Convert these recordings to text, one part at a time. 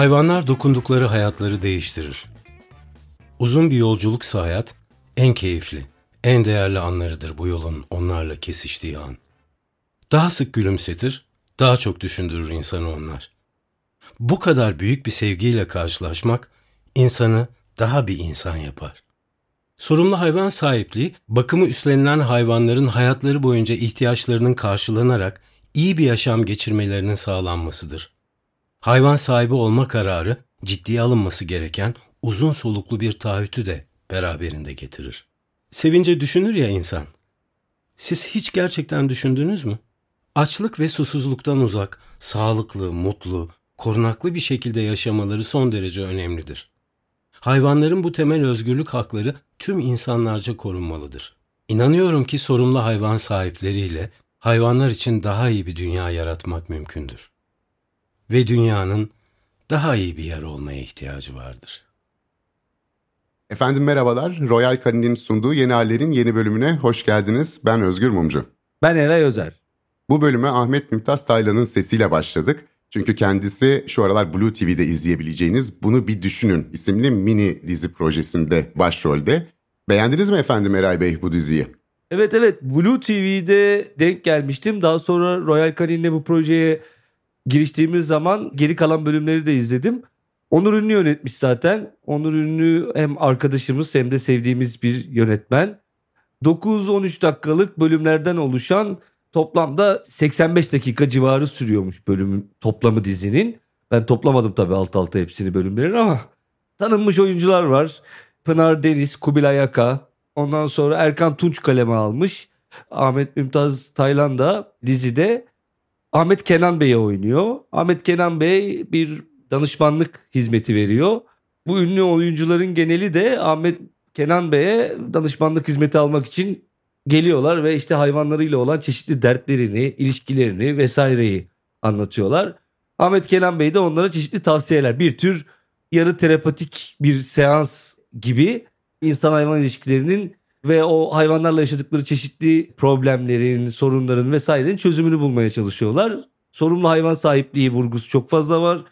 Hayvanlar dokundukları hayatları değiştirir. Uzun bir yolculuksa hayat en keyifli, en değerli anlarıdır bu yolun onlarla kesiştiği an. Daha sık gülümsetir, daha çok düşündürür insanı onlar. Bu kadar büyük bir sevgiyle karşılaşmak insanı daha bir insan yapar. Sorumlu hayvan sahipliği, bakımı üstlenilen hayvanların hayatları boyunca ihtiyaçlarının karşılanarak iyi bir yaşam geçirmelerinin sağlanmasıdır. Hayvan sahibi olma kararı ciddiye alınması gereken uzun soluklu bir taahhütü de beraberinde getirir. Sevince düşünür ya insan. Siz hiç gerçekten düşündünüz mü? Açlık ve susuzluktan uzak, sağlıklı, mutlu, korunaklı bir şekilde yaşamaları son derece önemlidir. Hayvanların bu temel özgürlük hakları tüm insanlarca korunmalıdır. İnanıyorum ki sorumlu hayvan sahipleriyle hayvanlar için daha iyi bir dünya yaratmak mümkündür. Ve dünyanın daha iyi bir yer olmaya ihtiyacı vardır. Efendim merhabalar. Royal Canin'in sunduğu Yeni Haller'in yeni bölümüne hoş geldiniz. Ben Özgür Mumcu. Ben Eray Özer. Bu bölüme Ahmet Mümtaz Taylan'ın sesiyle başladık. Çünkü kendisi şu aralar Blue TV'de izleyebileceğiniz Bunu Bir Düşünün isimli mini dizi projesinde başrolde. Beğendiniz mi efendim Eray Bey bu diziyi? Evet evet Blue TV'de denk gelmiştim. Daha sonra Royal Canin'le bu projeye giriştiğimiz zaman geri kalan bölümleri de izledim. Onur Ünlü yönetmiş zaten. Onur Ünlü hem arkadaşımız hem de sevdiğimiz bir yönetmen. 9-13 dakikalık bölümlerden oluşan toplamda 85 dakika civarı sürüyormuş bölüm toplamı dizinin. Ben toplamadım tabii alt alta hepsini bölümlerin ama tanınmış oyuncular var. Pınar Deniz, Kubilay Aka, ondan sonra Erkan Tunç kaleme almış. Ahmet Mümtaz Taylan da dizide Ahmet Kenan Bey'e oynuyor. Ahmet Kenan Bey bir danışmanlık hizmeti veriyor. Bu ünlü oyuncuların geneli de Ahmet Kenan Bey'e danışmanlık hizmeti almak için geliyorlar ve işte hayvanlarıyla olan çeşitli dertlerini, ilişkilerini vesaireyi anlatıyorlar. Ahmet Kenan Bey de onlara çeşitli tavsiyeler, bir tür yarı terapatik bir seans gibi insan hayvan ilişkilerinin ve o hayvanlarla yaşadıkları çeşitli problemlerin, sorunların vesairenin çözümünü bulmaya çalışıyorlar. Sorumlu hayvan sahipliği vurgusu çok fazla var.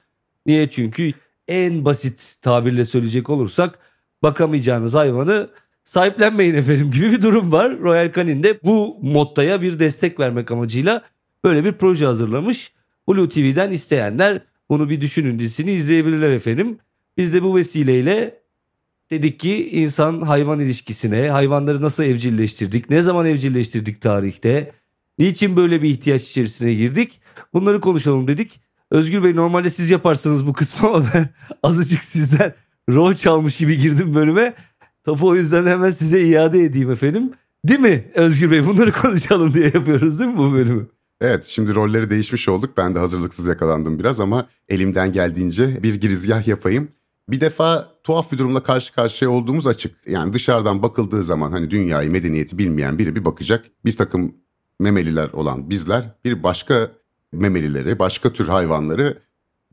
Niye? Çünkü en basit tabirle söyleyecek olursak bakamayacağınız hayvanı sahiplenmeyin efendim gibi bir durum var. Royal Canin de bu mottaya bir destek vermek amacıyla böyle bir proje hazırlamış. Blue TV'den isteyenler bunu bir düşünün dizisini izleyebilirler efendim. Biz de bu vesileyle dedik ki insan hayvan ilişkisine, hayvanları nasıl evcilleştirdik, ne zaman evcilleştirdik tarihte, niçin böyle bir ihtiyaç içerisine girdik bunları konuşalım dedik. Özgür Bey normalde siz yaparsınız bu kısmı ama ben azıcık sizden rol çalmış gibi girdim bölüme. Topu o yüzden hemen size iade edeyim efendim. Değil mi Özgür Bey bunları konuşalım diye yapıyoruz değil mi bu bölümü? Evet şimdi rolleri değişmiş olduk. Ben de hazırlıksız yakalandım biraz ama elimden geldiğince bir girizgah yapayım. Bir defa tuhaf bir durumla karşı karşıya olduğumuz açık. Yani dışarıdan bakıldığı zaman hani dünyayı, medeniyeti bilmeyen biri bir bakacak. Bir takım memeliler olan bizler bir başka memelileri, başka tür hayvanları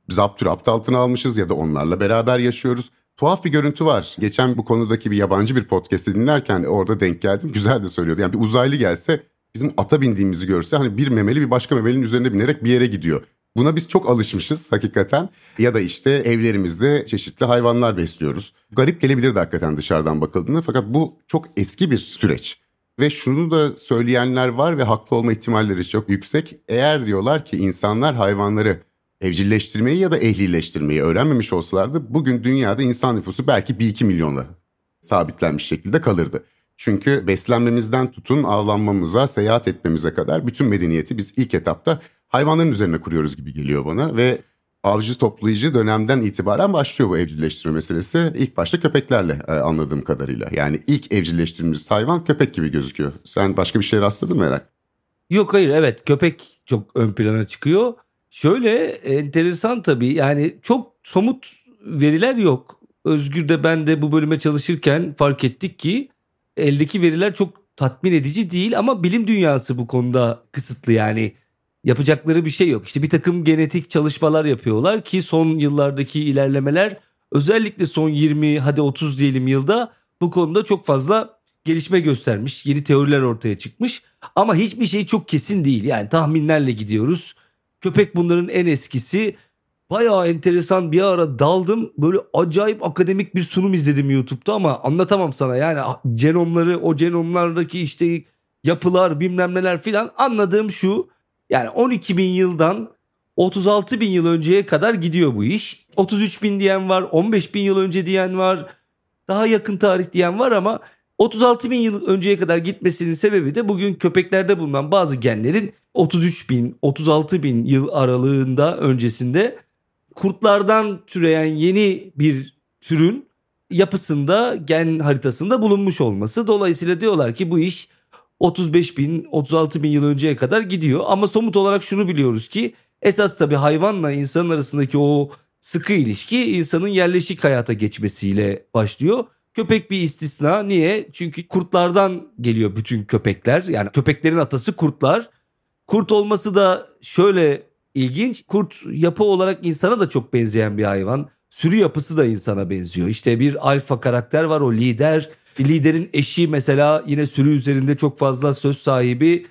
zapturapt altına almışız ya da onlarla beraber yaşıyoruz. Tuhaf bir görüntü var. Geçen bu konudaki bir yabancı bir podcast'i dinlerken orada denk geldim. Güzel de söylüyordu. Yani bir uzaylı gelse bizim ata bindiğimizi görse hani bir memeli bir başka memelinin üzerine binerek bir yere gidiyor. Buna biz çok alışmışız hakikaten. Ya da işte evlerimizde çeşitli hayvanlar besliyoruz. Garip gelebilirdi hakikaten dışarıdan bakıldığında fakat bu çok eski bir süreç. Ve şunu da söyleyenler var ve haklı olma ihtimalleri çok yüksek. Eğer diyorlar ki insanlar hayvanları evcilleştirmeyi ya da ehlileştirmeyi öğrenmemiş olsalardı bugün dünyada insan nüfusu belki 1-2 milyonla sabitlenmiş şekilde kalırdı. Çünkü beslenmemizden tutun avlanmamıza, seyahat etmemize kadar bütün medeniyeti biz ilk etapta hayvanların üzerine kuruyoruz gibi geliyor bana ve avcı toplayıcı dönemden itibaren başlıyor bu evcilleştirme meselesi. İlk başta köpeklerle e, anladığım kadarıyla. Yani ilk evcilleştirdiğimiz hayvan köpek gibi gözüküyor. Sen başka bir şey rastladın mı Merak? Yok hayır evet köpek çok ön plana çıkıyor. Şöyle enteresan tabii yani çok somut veriler yok. Özgür de ben de bu bölüme çalışırken fark ettik ki eldeki veriler çok tatmin edici değil ama bilim dünyası bu konuda kısıtlı yani yapacakları bir şey yok. İşte bir takım genetik çalışmalar yapıyorlar ki son yıllardaki ilerlemeler özellikle son 20 hadi 30 diyelim yılda bu konuda çok fazla gelişme göstermiş. Yeni teoriler ortaya çıkmış ama hiçbir şey çok kesin değil. Yani tahminlerle gidiyoruz. Köpek bunların en eskisi bayağı enteresan bir ara daldım. Böyle acayip akademik bir sunum izledim YouTube'da ama anlatamam sana. Yani genomları o genomlardaki işte yapılar bilmem neler filan anladığım şu. Yani 12 bin yıldan 36 bin yıl önceye kadar gidiyor bu iş. 33 bin diyen var 15 bin yıl önce diyen var. Daha yakın tarih diyen var ama 36 bin yıl önceye kadar gitmesinin sebebi de bugün köpeklerde bulunan bazı genlerin 33 bin 36 bin yıl aralığında öncesinde kurtlardan türeyen yeni bir türün yapısında gen haritasında bulunmuş olması. Dolayısıyla diyorlar ki bu iş 35 bin 36 bin yıl önceye kadar gidiyor. Ama somut olarak şunu biliyoruz ki esas tabii hayvanla insan arasındaki o sıkı ilişki insanın yerleşik hayata geçmesiyle başlıyor. Köpek bir istisna. Niye? Çünkü kurtlardan geliyor bütün köpekler. Yani köpeklerin atası kurtlar. Kurt olması da şöyle ilginç. Kurt yapı olarak insana da çok benzeyen bir hayvan. Sürü yapısı da insana benziyor. İşte bir alfa karakter var o lider. Liderin eşi mesela yine sürü üzerinde çok fazla söz sahibi.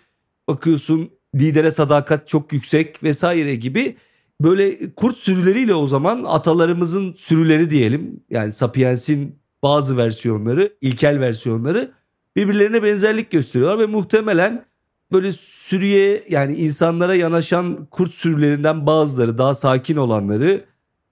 Bakıyorsun lidere sadakat çok yüksek vesaire gibi böyle kurt sürüleriyle o zaman atalarımızın sürüleri diyelim. Yani Sapiens'in bazı versiyonları, ilkel versiyonları birbirlerine benzerlik gösteriyorlar ve muhtemelen böyle sürüye yani insanlara yanaşan kurt sürülerinden bazıları daha sakin olanları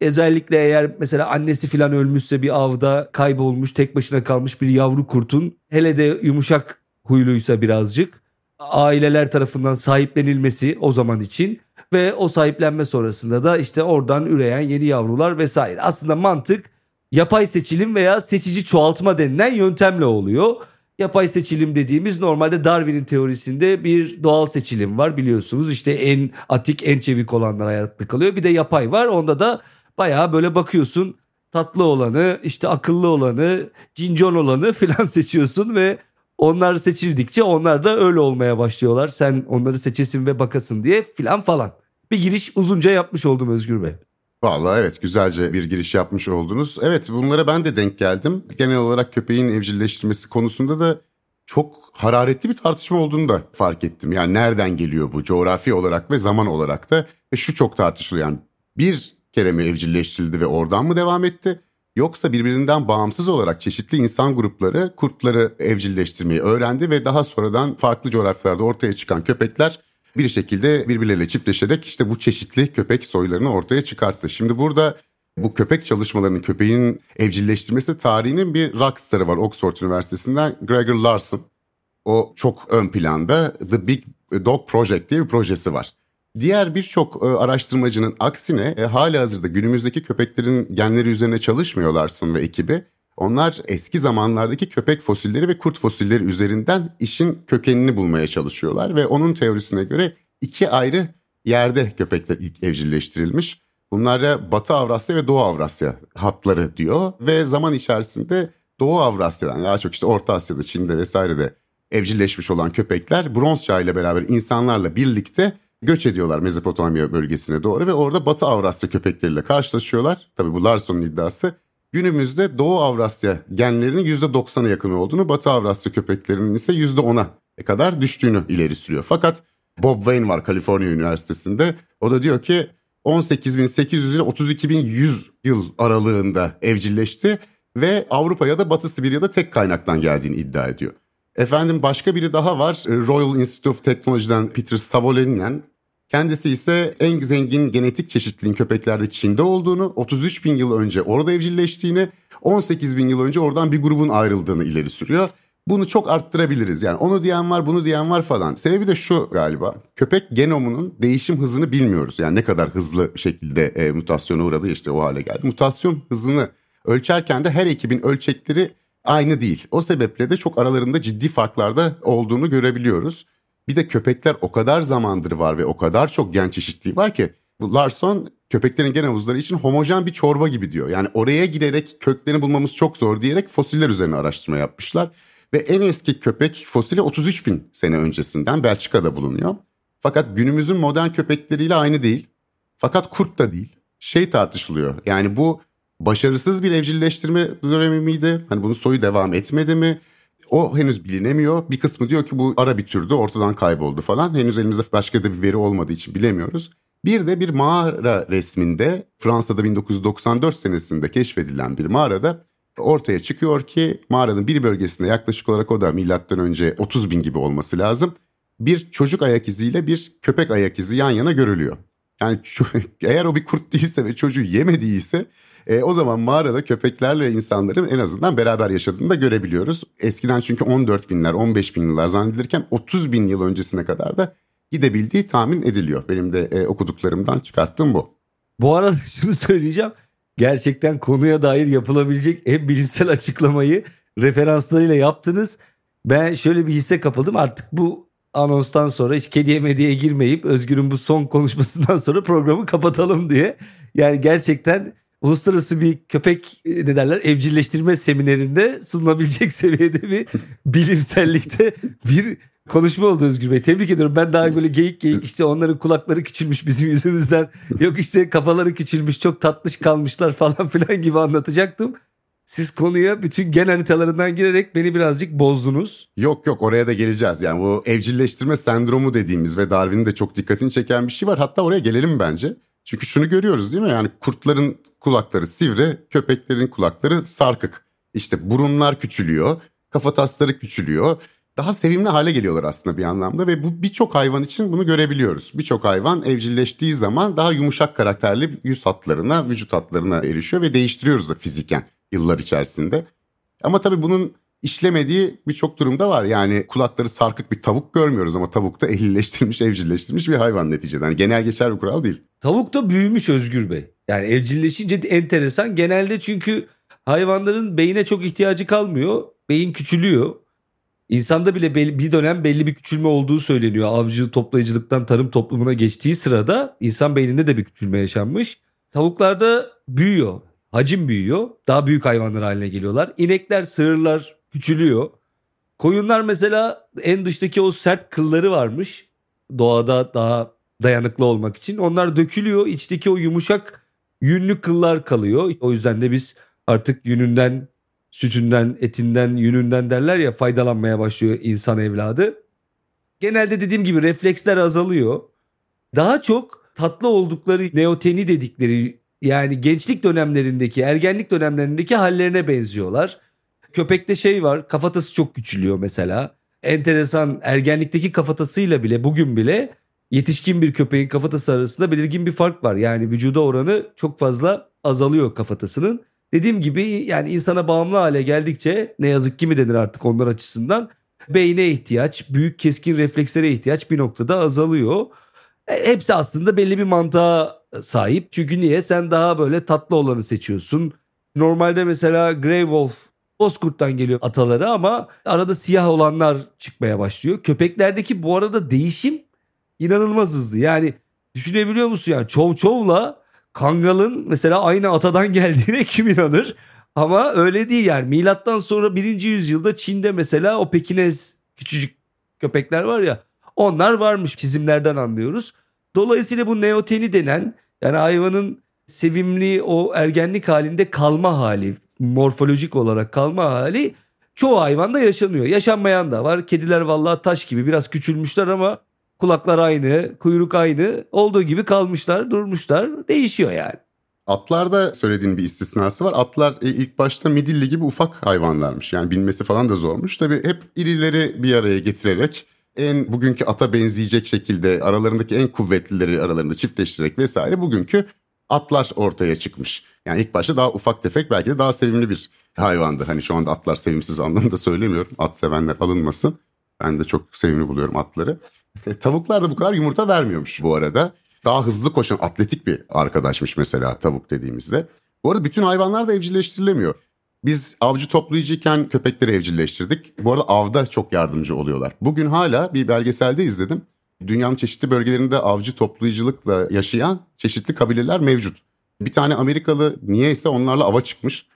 özellikle eğer mesela annesi falan ölmüşse bir avda kaybolmuş tek başına kalmış bir yavru kurtun hele de yumuşak huyluysa birazcık aileler tarafından sahiplenilmesi o zaman için ve o sahiplenme sonrasında da işte oradan üreyen yeni yavrular vesaire. Aslında mantık yapay seçilim veya seçici çoğaltma denilen yöntemle oluyor. Yapay seçilim dediğimiz normalde Darwin'in teorisinde bir doğal seçilim var biliyorsunuz. İşte en atik en çevik olanlar hayatta kalıyor. Bir de yapay var onda da bayağı böyle bakıyorsun tatlı olanı işte akıllı olanı cincon olanı filan seçiyorsun ve onlar seçildikçe onlar da öyle olmaya başlıyorlar. Sen onları seçesin ve bakasın diye filan falan. Bir giriş uzunca yapmış oldum Özgür Bey. Vallahi evet güzelce bir giriş yapmış oldunuz. Evet bunlara ben de denk geldim. Genel olarak köpeğin evcilleştirmesi konusunda da çok hararetli bir tartışma olduğunu da fark ettim. Yani nereden geliyor bu coğrafi olarak ve zaman olarak da ve şu çok tartışılıyor. Yani bir kere mi evcilleştirildi ve oradan mı devam etti? Yoksa birbirinden bağımsız olarak çeşitli insan grupları kurtları evcilleştirmeyi öğrendi ve daha sonradan farklı coğrafyalarda ortaya çıkan köpekler bir şekilde birbirleriyle çiftleşerek işte bu çeşitli köpek soylarını ortaya çıkarttı. Şimdi burada bu köpek çalışmalarının köpeğin evcilleştirmesi tarihinin bir rockstarı var Oxford Üniversitesi'nden Gregor Larson. O çok ön planda The Big Dog Project diye bir projesi var. Diğer birçok e, araştırmacının aksine e, hali hazırda günümüzdeki köpeklerin genleri üzerine çalışmıyor Larson ve ekibi. Onlar eski zamanlardaki köpek fosilleri ve kurt fosilleri üzerinden işin kökenini bulmaya çalışıyorlar ve onun teorisine göre iki ayrı yerde köpekler ilk evcilleştirilmiş. Bunlara Batı Avrasya ve Doğu Avrasya hatları diyor ve zaman içerisinde Doğu Avrasya'dan daha çok işte Orta Asya'da, Çin'de vesairede evcilleşmiş olan köpekler bronz çağı ile beraber insanlarla birlikte göç ediyorlar Mezopotamya bölgesine doğru ve orada Batı Avrasya köpekleriyle karşılaşıyorlar. Tabii bu Larson'un iddiası günümüzde Doğu Avrasya genlerinin %90'a yakın olduğunu, Batı Avrasya köpeklerinin ise %10'a kadar düştüğünü ileri sürüyor. Fakat Bob Wayne var Kaliforniya Üniversitesi'nde. O da diyor ki 18.800 ile 32.100 yıl aralığında evcilleşti ve Avrupa'ya da Batı Sibirya'da tek kaynaktan geldiğini iddia ediyor. Efendim başka biri daha var. Royal Institute of Technology'den Peter Savoleninen Kendisi ise en zengin genetik çeşitliliğin köpeklerde Çin'de olduğunu, 33 bin yıl önce orada evcilleştiğini, 18 bin yıl önce oradan bir grubun ayrıldığını ileri sürüyor. Bunu çok arttırabiliriz yani onu diyen var bunu diyen var falan. Sebebi de şu galiba köpek genomunun değişim hızını bilmiyoruz. Yani ne kadar hızlı şekilde e, mutasyona uğradı işte o hale geldi. Mutasyon hızını ölçerken de her ekibin ölçekleri aynı değil. O sebeple de çok aralarında ciddi farklarda olduğunu görebiliyoruz. Bir de köpekler o kadar zamandır var ve o kadar çok gen çeşitliği var ki bu Larson köpeklerin gen havuzları için homojen bir çorba gibi diyor. Yani oraya girerek köklerini bulmamız çok zor diyerek fosiller üzerine araştırma yapmışlar. Ve en eski köpek fosili 33 bin sene öncesinden Belçika'da bulunuyor. Fakat günümüzün modern köpekleriyle aynı değil. Fakat kurt da değil. Şey tartışılıyor. Yani bu başarısız bir evcilleştirme dönemi miydi? Hani bunun soyu devam etmedi mi? O henüz bilinemiyor. Bir kısmı diyor ki bu ara bir türdü ortadan kayboldu falan. Henüz elimizde başka da bir veri olmadığı için bilemiyoruz. Bir de bir mağara resminde Fransa'da 1994 senesinde keşfedilen bir mağarada ortaya çıkıyor ki mağaranın bir bölgesinde yaklaşık olarak o da milattan önce 30 bin gibi olması lazım. Bir çocuk ayak iziyle bir köpek ayak izi yan yana görülüyor. Yani eğer o bir kurt değilse ve çocuğu yemediyse e, o zaman mağarada köpeklerle insanların en azından beraber yaşadığını da görebiliyoruz. Eskiden çünkü 14 binler 15 bin yıllar zannedilirken 30 bin yıl öncesine kadar da gidebildiği tahmin ediliyor. Benim de e, okuduklarımdan çıkarttığım bu. Bu arada şunu söyleyeceğim. Gerçekten konuya dair yapılabilecek en bilimsel açıklamayı referanslarıyla yaptınız. Ben şöyle bir hisse kapıldım. Artık bu anonstan sonra hiç kediye medyaya girmeyip Özgür'ün bu son konuşmasından sonra programı kapatalım diye. Yani gerçekten uluslararası bir köpek e, ne derler evcilleştirme seminerinde sunulabilecek seviyede bir bilimsellikte bir konuşma oldu Özgür Bey. Tebrik ediyorum. Ben daha böyle geyik geyik işte onların kulakları küçülmüş bizim yüzümüzden. Yok işte kafaları küçülmüş çok tatlış kalmışlar falan filan gibi anlatacaktım. Siz konuya bütün gen haritalarından girerek beni birazcık bozdunuz. Yok yok oraya da geleceğiz. Yani bu evcilleştirme sendromu dediğimiz ve Darwin'in de çok dikkatini çeken bir şey var. Hatta oraya gelelim bence. Çünkü şunu görüyoruz değil mi? Yani kurtların kulakları sivri, köpeklerin kulakları sarkık. İşte burunlar küçülüyor, kafatasları küçülüyor. Daha sevimli hale geliyorlar aslında bir anlamda ve bu birçok hayvan için bunu görebiliyoruz. Birçok hayvan evcilleştiği zaman daha yumuşak karakterli yüz hatlarına, vücut hatlarına erişiyor ve değiştiriyoruz da fiziken yıllar içerisinde. Ama tabii bunun işlemediği birçok durumda var. Yani kulakları sarkık bir tavuk görmüyoruz ama tavuk da ehlileştirilmiş, evcilleştirilmiş bir hayvan neticede. Yani genel geçer bir kural değil. Tavuk da büyümüş Özgür Bey. Yani evcilleşince enteresan. Genelde çünkü hayvanların beyine çok ihtiyacı kalmıyor. Beyin küçülüyor. İnsanda bile bir dönem belli bir küçülme olduğu söyleniyor. Avcı toplayıcılıktan tarım toplumuna geçtiği sırada insan beyninde de bir küçülme yaşanmış. Tavuklarda büyüyor. Hacim büyüyor. Daha büyük hayvanlar haline geliyorlar. İnekler, sığırlar küçülüyor. Koyunlar mesela en dıştaki o sert kılları varmış. Doğada daha dayanıklı olmak için. Onlar dökülüyor. İçteki o yumuşak yünlü kıllar kalıyor. O yüzden de biz artık yününden, sütünden, etinden, yününden derler ya faydalanmaya başlıyor insan evladı. Genelde dediğim gibi refleksler azalıyor. Daha çok tatlı oldukları neoteni dedikleri yani gençlik dönemlerindeki, ergenlik dönemlerindeki hallerine benziyorlar. Köpekte şey var, kafatası çok küçülüyor mesela. Enteresan ergenlikteki kafatasıyla bile bugün bile yetişkin bir köpeğin kafatası arasında belirgin bir fark var. Yani vücuda oranı çok fazla azalıyor kafatasının. Dediğim gibi yani insana bağımlı hale geldikçe ne yazık ki mi denir artık onlar açısından beyne ihtiyaç, büyük keskin reflekslere ihtiyaç bir noktada azalıyor. E, hepsi aslında belli bir mantığa sahip. Çünkü niye? Sen daha böyle tatlı olanı seçiyorsun. Normalde mesela Grey Wolf Bozkurt'tan geliyor ataları ama arada siyah olanlar çıkmaya başlıyor. Köpeklerdeki bu arada değişim inanılmaz hızlı. Yani düşünebiliyor musun yani Çov Çov'la Kangal'ın mesela aynı atadan geldiğine kim inanır? Ama öyle değil yani. Milattan sonra birinci yüzyılda Çin'de mesela o Pekinez küçücük köpekler var ya onlar varmış çizimlerden anlıyoruz. Dolayısıyla bu neoteni denen yani hayvanın sevimli o ergenlik halinde kalma hali, morfolojik olarak kalma hali çoğu hayvanda yaşanıyor. Yaşanmayan da var. Kediler vallahi taş gibi biraz küçülmüşler ama kulaklar aynı, kuyruk aynı. Olduğu gibi kalmışlar, durmuşlar. Değişiyor yani. Atlarda söylediğin bir istisnası var. Atlar e, ilk başta midilli gibi ufak hayvanlarmış. Yani bilmesi falan da zormuş. Tabii hep irileri bir araya getirerek en bugünkü ata benzeyecek şekilde aralarındaki en kuvvetlileri aralarında çiftleştirerek vesaire bugünkü atlar ortaya çıkmış. Yani ilk başta daha ufak tefek belki de daha sevimli bir hayvandı. Hani şu anda atlar sevimsiz anlamında söylemiyorum. At sevenler alınmasın. Ben de çok sevimli buluyorum atları. E, tavuklar da bu kadar yumurta vermiyormuş bu arada. Daha hızlı koşan atletik bir arkadaşmış mesela tavuk dediğimizde. Bu arada bütün hayvanlar da evcilleştirilemiyor. Biz avcı toplayıcıyken köpekleri evcilleştirdik. Bu arada avda çok yardımcı oluyorlar. Bugün hala bir belgeselde izledim. Dünyanın çeşitli bölgelerinde avcı toplayıcılıkla yaşayan çeşitli kabileler mevcut. Bir tane Amerikalı niyeyse onlarla ava çıkmış.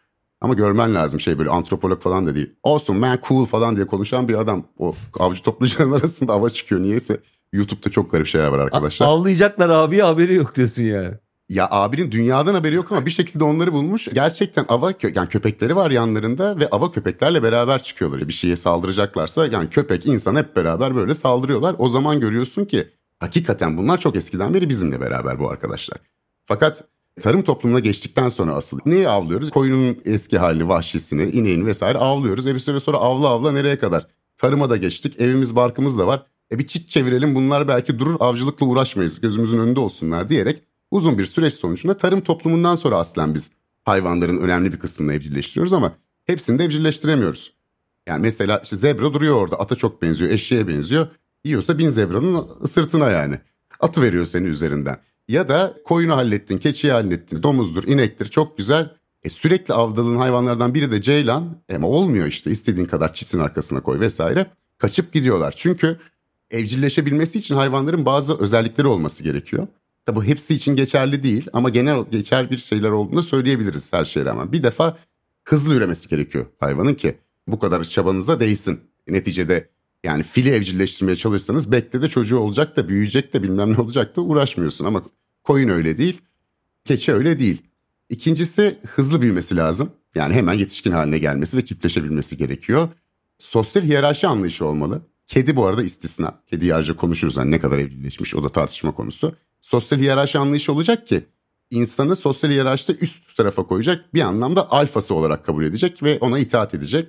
Ama görmen lazım şey böyle antropolog falan da değil. Olsun man cool falan diye konuşan bir adam. O avcı toplayıcıların arasında ava çıkıyor niyeyse. YouTube'da çok garip şeyler var arkadaşlar. Avlayacaklar abi haberi yok diyorsun yani. Ya abinin dünyadan haberi yok ama bir şekilde onları bulmuş. Gerçekten ava yani köpekleri var yanlarında ve ava köpeklerle beraber çıkıyorlar. Bir şeye saldıracaklarsa yani köpek insan hep beraber böyle saldırıyorlar. O zaman görüyorsun ki Hakikaten bunlar çok eskiden beri bizimle beraber bu arkadaşlar. Fakat tarım toplumuna geçtikten sonra asıl neyi avlıyoruz? Koyunun eski halini, vahşisini, ineğini vesaire avlıyoruz. E bir süre sonra avla avla nereye kadar? Tarıma da geçtik. Evimiz barkımız da var. E bir çit çevirelim bunlar belki durur avcılıkla uğraşmayız gözümüzün önünde olsunlar diyerek uzun bir süreç sonucunda tarım toplumundan sonra aslen biz hayvanların önemli bir kısmını evcilleştiriyoruz ama hepsini de evcilleştiremiyoruz. Yani mesela işte zebra duruyor orada ata çok benziyor eşeğe benziyor. Yiyorsa bin zebranın sırtına yani. Atı veriyor senin üzerinden. Ya da koyunu hallettin, keçiyi hallettin, domuzdur, inektir çok güzel. E sürekli avladığın hayvanlardan biri de ceylan. Ama olmuyor işte istediğin kadar çitin arkasına koy vesaire. Kaçıp gidiyorlar. Çünkü evcilleşebilmesi için hayvanların bazı özellikleri olması gerekiyor. Bu hepsi için geçerli değil ama genel geçer bir şeyler olduğunu söyleyebiliriz her şeye rağmen. Bir defa hızlı üremesi gerekiyor hayvanın ki bu kadar çabanıza değsin. Neticede yani fili evcilleştirmeye çalışsanız bekle de çocuğu olacak da büyüyecek de bilmem ne olacak da uğraşmıyorsun ama koyun öyle değil. Keçi öyle değil. İkincisi hızlı büyümesi lazım. Yani hemen yetişkin haline gelmesi ve çiftleşebilmesi gerekiyor. Sosyal hiyerarşi anlayışı olmalı. Kedi bu arada istisna. Kedi ayrıca konuşuruz hani ne kadar evcilleşmiş o da tartışma konusu. Sosyal hiyerarşi anlayışı olacak ki insanı sosyal hiyerarşide üst tarafa koyacak bir anlamda alfası olarak kabul edecek ve ona itaat edecek.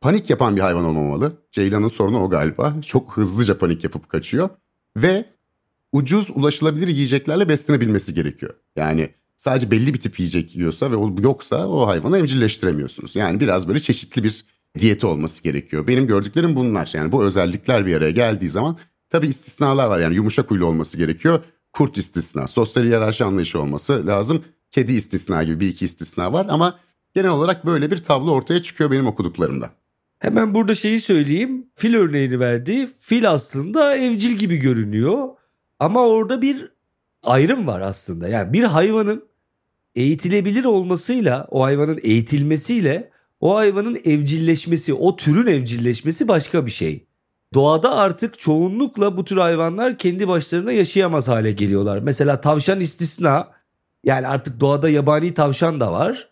Panik yapan bir hayvan olmamalı. Ceylan'ın sorunu o galiba. Çok hızlıca panik yapıp kaçıyor. Ve ucuz ulaşılabilir yiyeceklerle beslenebilmesi gerekiyor. Yani sadece belli bir tip yiyecek yiyorsa ve o yoksa o hayvanı evcilleştiremiyorsunuz. Yani biraz böyle çeşitli bir diyeti olması gerekiyor. Benim gördüklerim bunlar. Yani bu özellikler bir araya geldiği zaman tabii istisnalar var. Yani yumuşak huylu olması gerekiyor. Kurt istisna, sosyal hiyerarşi anlayışı olması lazım. Kedi istisna gibi bir iki istisna var ama genel olarak böyle bir tablo ortaya çıkıyor benim okuduklarımda. Hemen burada şeyi söyleyeyim. Fil örneğini verdi. Fil aslında evcil gibi görünüyor. Ama orada bir ayrım var aslında. Yani bir hayvanın eğitilebilir olmasıyla, o hayvanın eğitilmesiyle o hayvanın evcilleşmesi, o türün evcilleşmesi başka bir şey. Doğada artık çoğunlukla bu tür hayvanlar kendi başlarına yaşayamaz hale geliyorlar. Mesela tavşan istisna. Yani artık doğada yabani tavşan da var.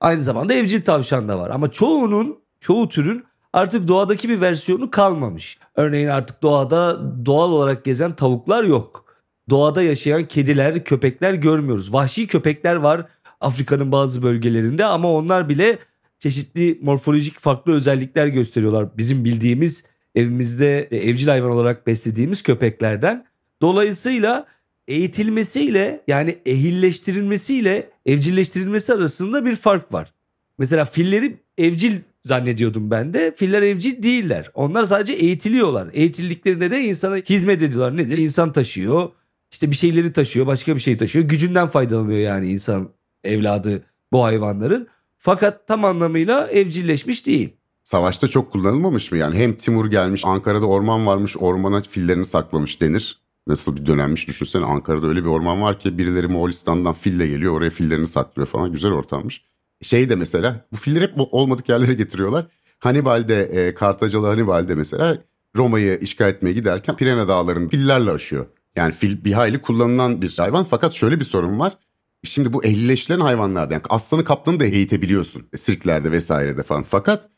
Aynı zamanda evcil tavşan da var. Ama çoğunun, çoğu türün artık doğadaki bir versiyonu kalmamış. Örneğin artık doğada doğal olarak gezen tavuklar yok. Doğada yaşayan kediler, köpekler görmüyoruz. Vahşi köpekler var Afrika'nın bazı bölgelerinde ama onlar bile çeşitli morfolojik farklı özellikler gösteriyorlar. Bizim bildiğimiz evimizde e, evcil hayvan olarak beslediğimiz köpeklerden. Dolayısıyla eğitilmesiyle yani ehilleştirilmesiyle evcilleştirilmesi arasında bir fark var. Mesela filleri evcil zannediyordum ben de. Filler evcil değiller. Onlar sadece eğitiliyorlar. Eğitildiklerinde de insana hizmet ediyorlar. Nedir? İnsan taşıyor. İşte bir şeyleri taşıyor, başka bir şey taşıyor. Gücünden faydalanıyor yani insan evladı bu hayvanların. Fakat tam anlamıyla evcilleşmiş değil. Savaşta çok kullanılmamış mı yani? Hem Timur gelmiş, Ankara'da orman varmış, ormana fillerini saklamış denir. Nasıl bir dönemmiş düşünsene Ankara'da öyle bir orman var ki birileri Moğolistan'dan fille geliyor oraya fillerini saklıyor falan güzel ortammış. Şey de mesela bu filleri hep olmadık yerlere getiriyorlar. Hannibal'de e, Kartacalı Hannibal'de mesela Roma'yı işgal etmeye giderken Pirene dağlarını fillerle aşıyor. Yani fil bir hayli kullanılan bir hayvan fakat şöyle bir sorun var. Şimdi bu ehlileştiren hayvanlarda yani aslanı kaplanı da eğitebiliyorsun. Sirklerde vesairede falan. Fakat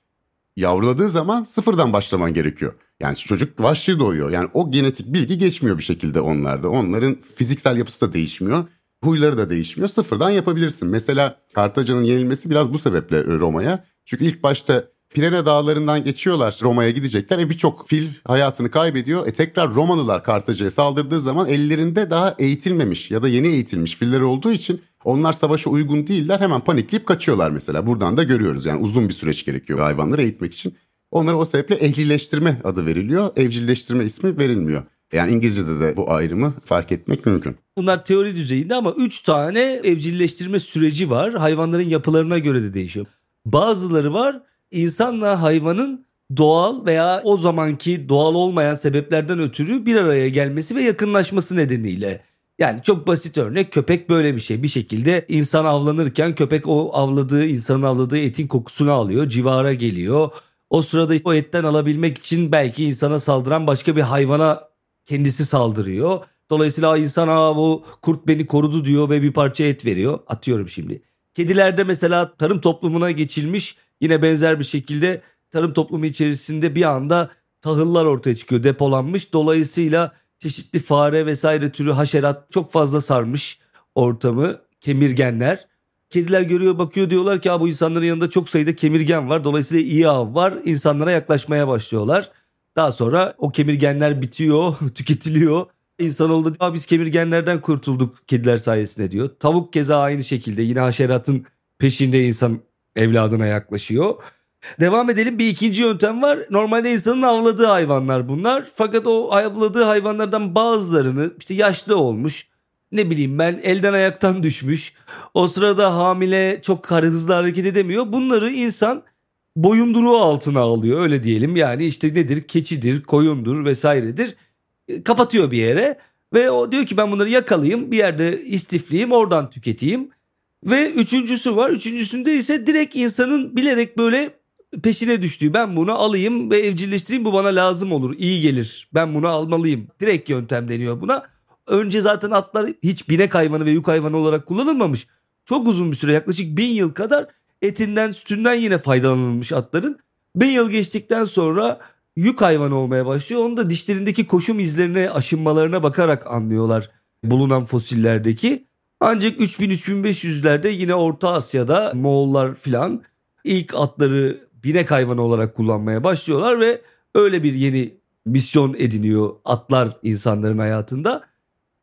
yavruladığı zaman sıfırdan başlaman gerekiyor. Yani çocuk vahşi doğuyor. Yani o genetik bilgi geçmiyor bir şekilde onlarda. Onların fiziksel yapısı da değişmiyor. Huyları da değişmiyor. Sıfırdan yapabilirsin. Mesela Kartaca'nın yenilmesi biraz bu sebeple Roma'ya. Çünkü ilk başta Pirene dağlarından geçiyorlar Roma'ya gidecekler. E birçok fil hayatını kaybediyor. E tekrar Romalılar Kartaca'ya saldırdığı zaman ellerinde daha eğitilmemiş ya da yeni eğitilmiş filler olduğu için onlar savaşa uygun değiller. Hemen panikleyip kaçıyorlar mesela. Buradan da görüyoruz. Yani uzun bir süreç gerekiyor hayvanları eğitmek için. Onlara o sebeple ehlileştirme adı veriliyor. Evcilleştirme ismi verilmiyor. Yani İngilizce'de de bu ayrımı fark etmek mümkün. Bunlar teori düzeyinde ama 3 tane evcilleştirme süreci var. Hayvanların yapılarına göre de değişiyor. Bazıları var insanla hayvanın doğal veya o zamanki doğal olmayan sebeplerden ötürü bir araya gelmesi ve yakınlaşması nedeniyle. Yani çok basit örnek köpek böyle bir şey. Bir şekilde insan avlanırken köpek o avladığı insanın avladığı etin kokusunu alıyor, civara geliyor. O sırada o etten alabilmek için belki insana saldıran başka bir hayvana kendisi saldırıyor. Dolayısıyla insan Aa, bu kurt beni korudu diyor ve bir parça et veriyor. Atıyorum şimdi. Kedilerde mesela tarım toplumuna geçilmiş Yine benzer bir şekilde tarım toplumu içerisinde bir anda tahıllar ortaya çıkıyor depolanmış. Dolayısıyla çeşitli fare vesaire türü haşerat çok fazla sarmış ortamı. Kemirgenler. Kediler görüyor bakıyor diyorlar ki bu insanların yanında çok sayıda kemirgen var. Dolayısıyla iyi av var. İnsanlara yaklaşmaya başlıyorlar. Daha sonra o kemirgenler bitiyor, tüketiliyor. İnsanoğlu da biz kemirgenlerden kurtulduk kediler sayesinde diyor. Tavuk keza aynı şekilde yine haşeratın peşinde insan evladına yaklaşıyor. Devam edelim bir ikinci yöntem var. Normalde insanın avladığı hayvanlar bunlar. Fakat o avladığı hayvanlardan bazılarını işte yaşlı olmuş, ne bileyim ben elden ayaktan düşmüş. O sırada hamile çok hızlı hareket edemiyor. Bunları insan boyunduruğu altına alıyor öyle diyelim. Yani işte nedir keçidir, koyundur vesairedir. E, kapatıyor bir yere ve o diyor ki ben bunları yakalayayım bir yerde istifleyeyim oradan tüketeyim. Ve üçüncüsü var. Üçüncüsünde ise direkt insanın bilerek böyle peşine düştüğü ben bunu alayım ve evcilleştireyim bu bana lazım olur iyi gelir ben bunu almalıyım direkt yöntem deniyor buna. Önce zaten atlar hiç binek hayvanı ve yük hayvanı olarak kullanılmamış. Çok uzun bir süre yaklaşık bin yıl kadar etinden sütünden yine faydalanılmış atların. Bin yıl geçtikten sonra yük hayvanı olmaya başlıyor. Onu da dişlerindeki koşum izlerine aşınmalarına bakarak anlıyorlar bulunan fosillerdeki. Ancak 3000-3500'lerde yine Orta Asya'da Moğollar filan ilk atları binek hayvanı olarak kullanmaya başlıyorlar ve öyle bir yeni misyon ediniyor atlar insanların hayatında.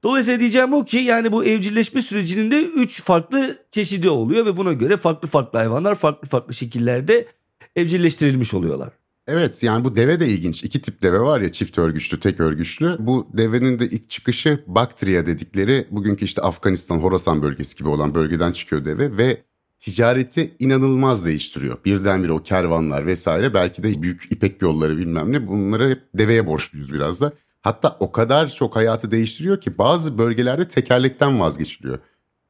Dolayısıyla diyeceğim o ki yani bu evcilleşme sürecinin de 3 farklı çeşidi oluyor ve buna göre farklı farklı hayvanlar farklı farklı şekillerde evcilleştirilmiş oluyorlar. Evet yani bu deve de ilginç. İki tip deve var ya çift örgüçlü, tek örgüçlü. Bu devenin de ilk çıkışı Baktriya dedikleri bugünkü işte Afganistan, Horasan bölgesi gibi olan bölgeden çıkıyor deve ve ticareti inanılmaz değiştiriyor. Birdenbire o kervanlar vesaire belki de büyük ipek yolları bilmem ne bunları hep deveye borçluyuz biraz da. Hatta o kadar çok hayatı değiştiriyor ki bazı bölgelerde tekerlekten vazgeçiliyor.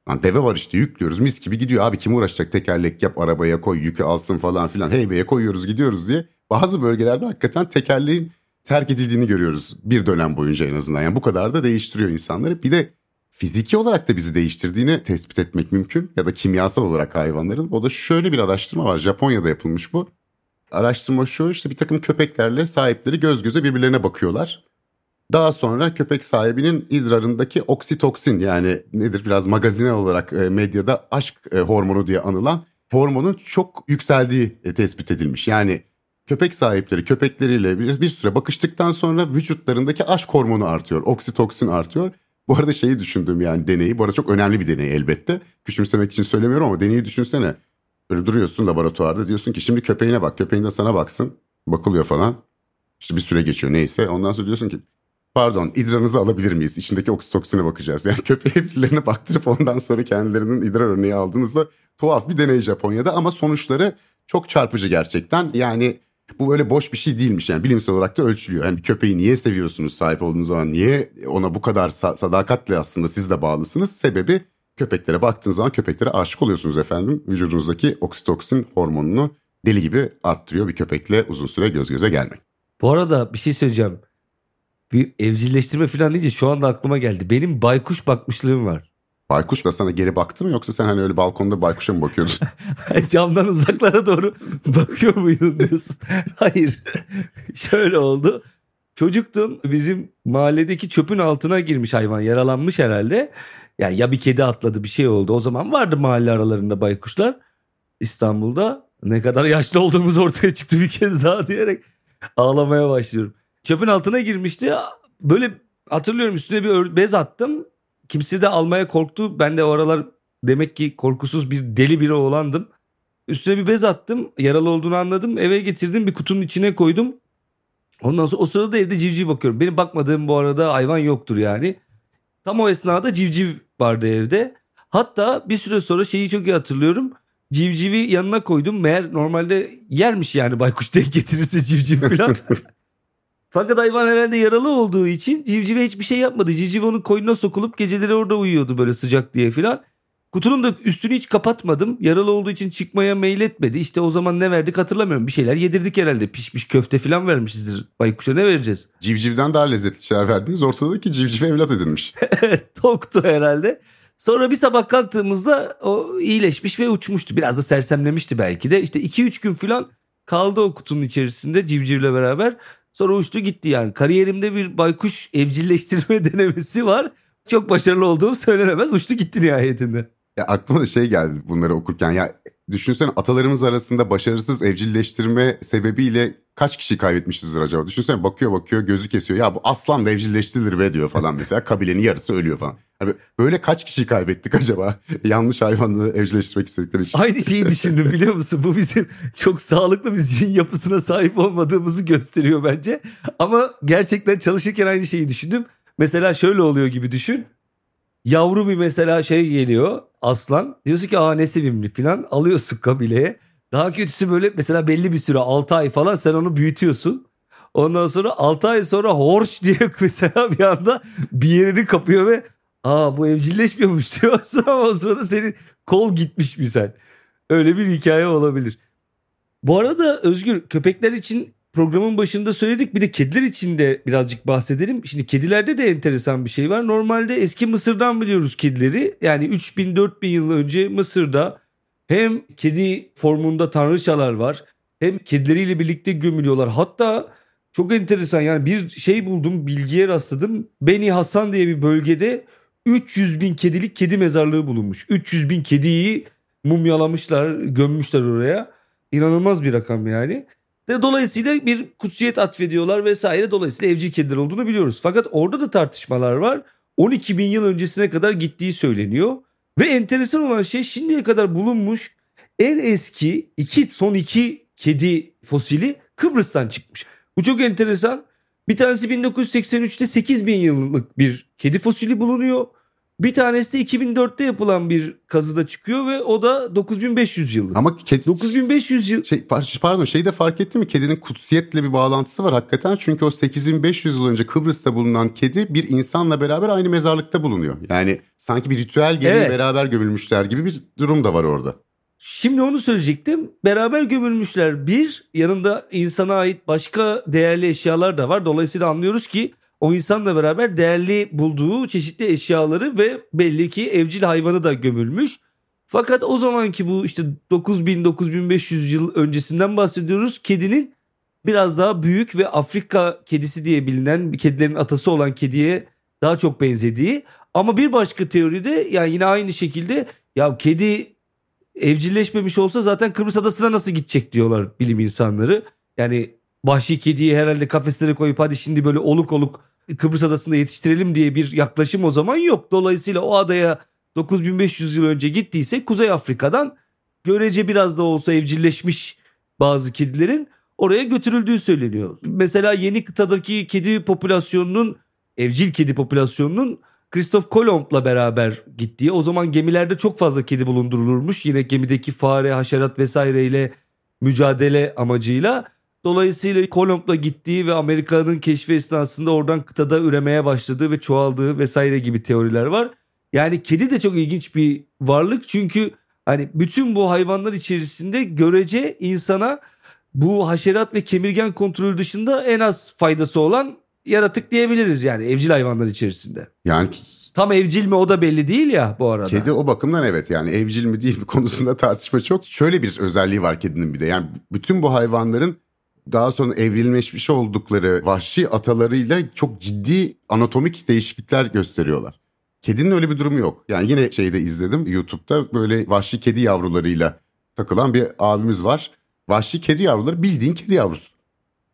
Lan deve var işte yüklüyoruz mis gibi gidiyor abi kim uğraşacak tekerlek yap arabaya koy yükü alsın falan filan heybeye koyuyoruz gidiyoruz diye. Bazı bölgelerde hakikaten tekerleğin terk edildiğini görüyoruz bir dönem boyunca en azından. Yani bu kadar da değiştiriyor insanları. Bir de fiziki olarak da bizi değiştirdiğini tespit etmek mümkün ya da kimyasal olarak hayvanların. O da şöyle bir araştırma var Japonya'da yapılmış bu. Araştırma şu işte bir takım köpeklerle sahipleri göz göze birbirlerine bakıyorlar. Daha sonra köpek sahibinin idrarındaki oksitoksin yani nedir biraz magazinel olarak e, medyada aşk e, hormonu diye anılan hormonun çok yükseldiği e, tespit edilmiş. Yani köpek sahipleri köpekleriyle bir, bir süre bakıştıktan sonra vücutlarındaki aşk hormonu artıyor, oksitoksin artıyor. Bu arada şeyi düşündüm yani deneyi. Bu arada çok önemli bir deney elbette. Küçümsemek için söylemiyorum ama deneyi düşünsene. Böyle duruyorsun laboratuvarda diyorsun ki şimdi köpeğine bak. Köpeğin de sana baksın. Bakılıyor falan. İşte bir süre geçiyor neyse. Ondan sonra diyorsun ki pardon idrarınızı alabilir miyiz? İçindeki oksitoksine bakacağız. Yani köpeğe birilerine baktırıp ondan sonra kendilerinin idrar örneği aldığınızda tuhaf bir deney Japonya'da ama sonuçları çok çarpıcı gerçekten. Yani bu öyle boş bir şey değilmiş yani bilimsel olarak da ölçülüyor. Yani köpeği niye seviyorsunuz sahip olduğunuz zaman niye ona bu kadar sadakatle aslında siz de bağlısınız? Sebebi köpeklere baktığınız zaman köpeklere aşık oluyorsunuz efendim. Vücudunuzdaki oksitoksin hormonunu deli gibi arttırıyor bir köpekle uzun süre göz göze gelmek. Bu arada bir şey söyleyeceğim. Bir evcilleştirme falan deyince şu anda aklıma geldi. Benim baykuş bakmışlığım var. Baykuş da sana geri baktı mı yoksa sen hani öyle balkonda baykuşa mı bakıyordun? Camdan uzaklara doğru bakıyor muydun diyorsun. Hayır. Şöyle oldu. Çocuktum bizim mahalledeki çöpün altına girmiş hayvan yaralanmış herhalde. Yani ya bir kedi atladı bir şey oldu. O zaman vardı mahalle aralarında baykuşlar İstanbul'da. Ne kadar yaşlı olduğumuz ortaya çıktı bir kez daha diyerek ağlamaya başlıyorum. Çöpün altına girmişti. Böyle hatırlıyorum üstüne bir bez attım. Kimse de almaya korktu. Ben de o aralar demek ki korkusuz bir deli biri olandım. Üstüne bir bez attım. Yaralı olduğunu anladım. Eve getirdim bir kutunun içine koydum. Ondan sonra o sırada evde civciv bakıyorum. Benim bakmadığım bu arada hayvan yoktur yani. Tam o esnada civciv vardı evde. Hatta bir süre sonra şeyi çok iyi hatırlıyorum. Civcivi yanına koydum. Meğer normalde yermiş yani baykuş denk getirirse civciv falan. Fakat hayvan herhalde yaralı olduğu için civcive hiçbir şey yapmadı. Civciv onun koynuna sokulup geceleri orada uyuyordu böyle sıcak diye filan. Kutunun da üstünü hiç kapatmadım. Yaralı olduğu için çıkmaya meyil etmedi. İşte o zaman ne verdik hatırlamıyorum. Bir şeyler yedirdik herhalde. Pişmiş köfte falan vermişizdir. Baykuşa ne vereceğiz? Civcivden daha lezzetli şeyler verdiniz. Ortadaki civciv evlat edilmiş. evet toktu herhalde. Sonra bir sabah kalktığımızda o iyileşmiş ve uçmuştu. Biraz da sersemlemişti belki de. İşte 2-3 gün falan kaldı o kutunun içerisinde civcivle beraber. Sonra uçtu gitti yani. Kariyerimde bir baykuş evcilleştirme denemesi var. Çok başarılı olduğum söylenemez. Uçtu gitti nihayetinde. Ya aklıma da şey geldi bunları okurken. Ya düşünsene atalarımız arasında başarısız evcilleştirme sebebiyle kaç kişi kaybetmişizdir acaba? Düşünsene bakıyor bakıyor gözü kesiyor. Ya bu aslan evcilleştirilir be diyor falan mesela. Kabilenin yarısı ölüyor falan. Hani böyle kaç kişi kaybettik acaba? Yanlış hayvanı evcilleştirmek istedikleri için. Aynı şeyi düşündüm biliyor musun? Bu bizim çok sağlıklı bir zihin yapısına sahip olmadığımızı gösteriyor bence. Ama gerçekten çalışırken aynı şeyi düşündüm. Mesela şöyle oluyor gibi düşün. Yavru bir mesela şey geliyor aslan. Diyorsun ki aa ne sevimli falan alıyorsun kabileye. Daha kötüsü böyle mesela belli bir süre 6 ay falan sen onu büyütüyorsun. Ondan sonra 6 ay sonra horş diye mesela bir anda bir yerini kapıyor ve aa bu evcilleşmiyormuş diyorsun ama o sırada senin kol gitmiş misal. Öyle bir hikaye olabilir. Bu arada Özgür köpekler için programın başında söyledik bir de kediler için de birazcık bahsedelim. Şimdi kedilerde de enteresan bir şey var. Normalde eski Mısır'dan biliyoruz kedileri. Yani 3000-4000 yıl önce Mısır'da hem kedi formunda tanrıçalar var hem kedileriyle birlikte gömülüyorlar. Hatta çok enteresan yani bir şey buldum bilgiye rastladım. Beni Hasan diye bir bölgede 300 bin kedilik kedi mezarlığı bulunmuş. 300 bin kediyi mumyalamışlar gömmüşler oraya. İnanılmaz bir rakam yani. Dolayısıyla bir kutsiyet atfediyorlar vesaire. Dolayısıyla evcil kediler olduğunu biliyoruz. Fakat orada da tartışmalar var. 12 bin yıl öncesine kadar gittiği söyleniyor. Ve enteresan olan şey şimdiye kadar bulunmuş en eski iki son iki kedi fosili Kıbrıs'tan çıkmış. Bu çok enteresan. Bir tanesi 1983'te 8 bin yıllık bir kedi fosili bulunuyor. Bir tanesi de 2004'te yapılan bir kazıda çıkıyor ve o da 9500 yıllık. Ama kedi... 9500 yıl... Şey, pardon şeyi de fark ettin mi? Kedinin kutsiyetle bir bağlantısı var hakikaten. Çünkü o 8500 yıl önce Kıbrıs'ta bulunan kedi bir insanla beraber aynı mezarlıkta bulunuyor. Yani sanki bir ritüel gereği evet. beraber gömülmüşler gibi bir durum da var orada. Şimdi onu söyleyecektim. Beraber gömülmüşler. Bir, yanında insana ait başka değerli eşyalar da var. Dolayısıyla anlıyoruz ki o insanla beraber değerli bulduğu çeşitli eşyaları ve belli ki evcil hayvanı da gömülmüş. Fakat o zamanki bu işte 9000-9500 yıl öncesinden bahsediyoruz. Kedinin biraz daha büyük ve Afrika kedisi diye bilinen kedilerin atası olan kediye daha çok benzediği. Ama bir başka teoride yani yine aynı şekilde ya kedi evcilleşmemiş olsa zaten Kıbrıs Adası'na nasıl gidecek diyorlar bilim insanları. Yani vahşi kediyi herhalde kafeslere koyup hadi şimdi böyle oluk oluk Kıbrıs Adası'nda yetiştirelim diye bir yaklaşım o zaman yok. Dolayısıyla o adaya 9500 yıl önce gittiyse Kuzey Afrika'dan görece biraz da olsa evcilleşmiş bazı kedilerin oraya götürüldüğü söyleniyor. Mesela yeni kıtadaki kedi popülasyonunun evcil kedi popülasyonunun Christoph Kolomb'la beraber gittiği o zaman gemilerde çok fazla kedi bulundurulurmuş. Yine gemideki fare, haşerat vesaireyle mücadele amacıyla. Dolayısıyla Kolomb'la gittiği ve Amerika'nın keşfi esnasında oradan kıtada üremeye başladığı ve çoğaldığı vesaire gibi teoriler var. Yani kedi de çok ilginç bir varlık çünkü hani bütün bu hayvanlar içerisinde görece insana bu haşerat ve kemirgen kontrolü dışında en az faydası olan yaratık diyebiliriz yani evcil hayvanlar içerisinde. Yani Tam evcil mi o da belli değil ya bu arada. Kedi o bakımdan evet yani evcil mi değil mi konusunda tartışma çok. Şöyle bir özelliği var kedinin bir de yani bütün bu hayvanların daha sonra evrilmeşmiş oldukları vahşi atalarıyla çok ciddi anatomik değişiklikler gösteriyorlar. Kedinin öyle bir durumu yok. Yani yine şeyde izledim YouTube'da böyle vahşi kedi yavrularıyla takılan bir abimiz var. Vahşi kedi yavruları bildiğin kedi yavrusu.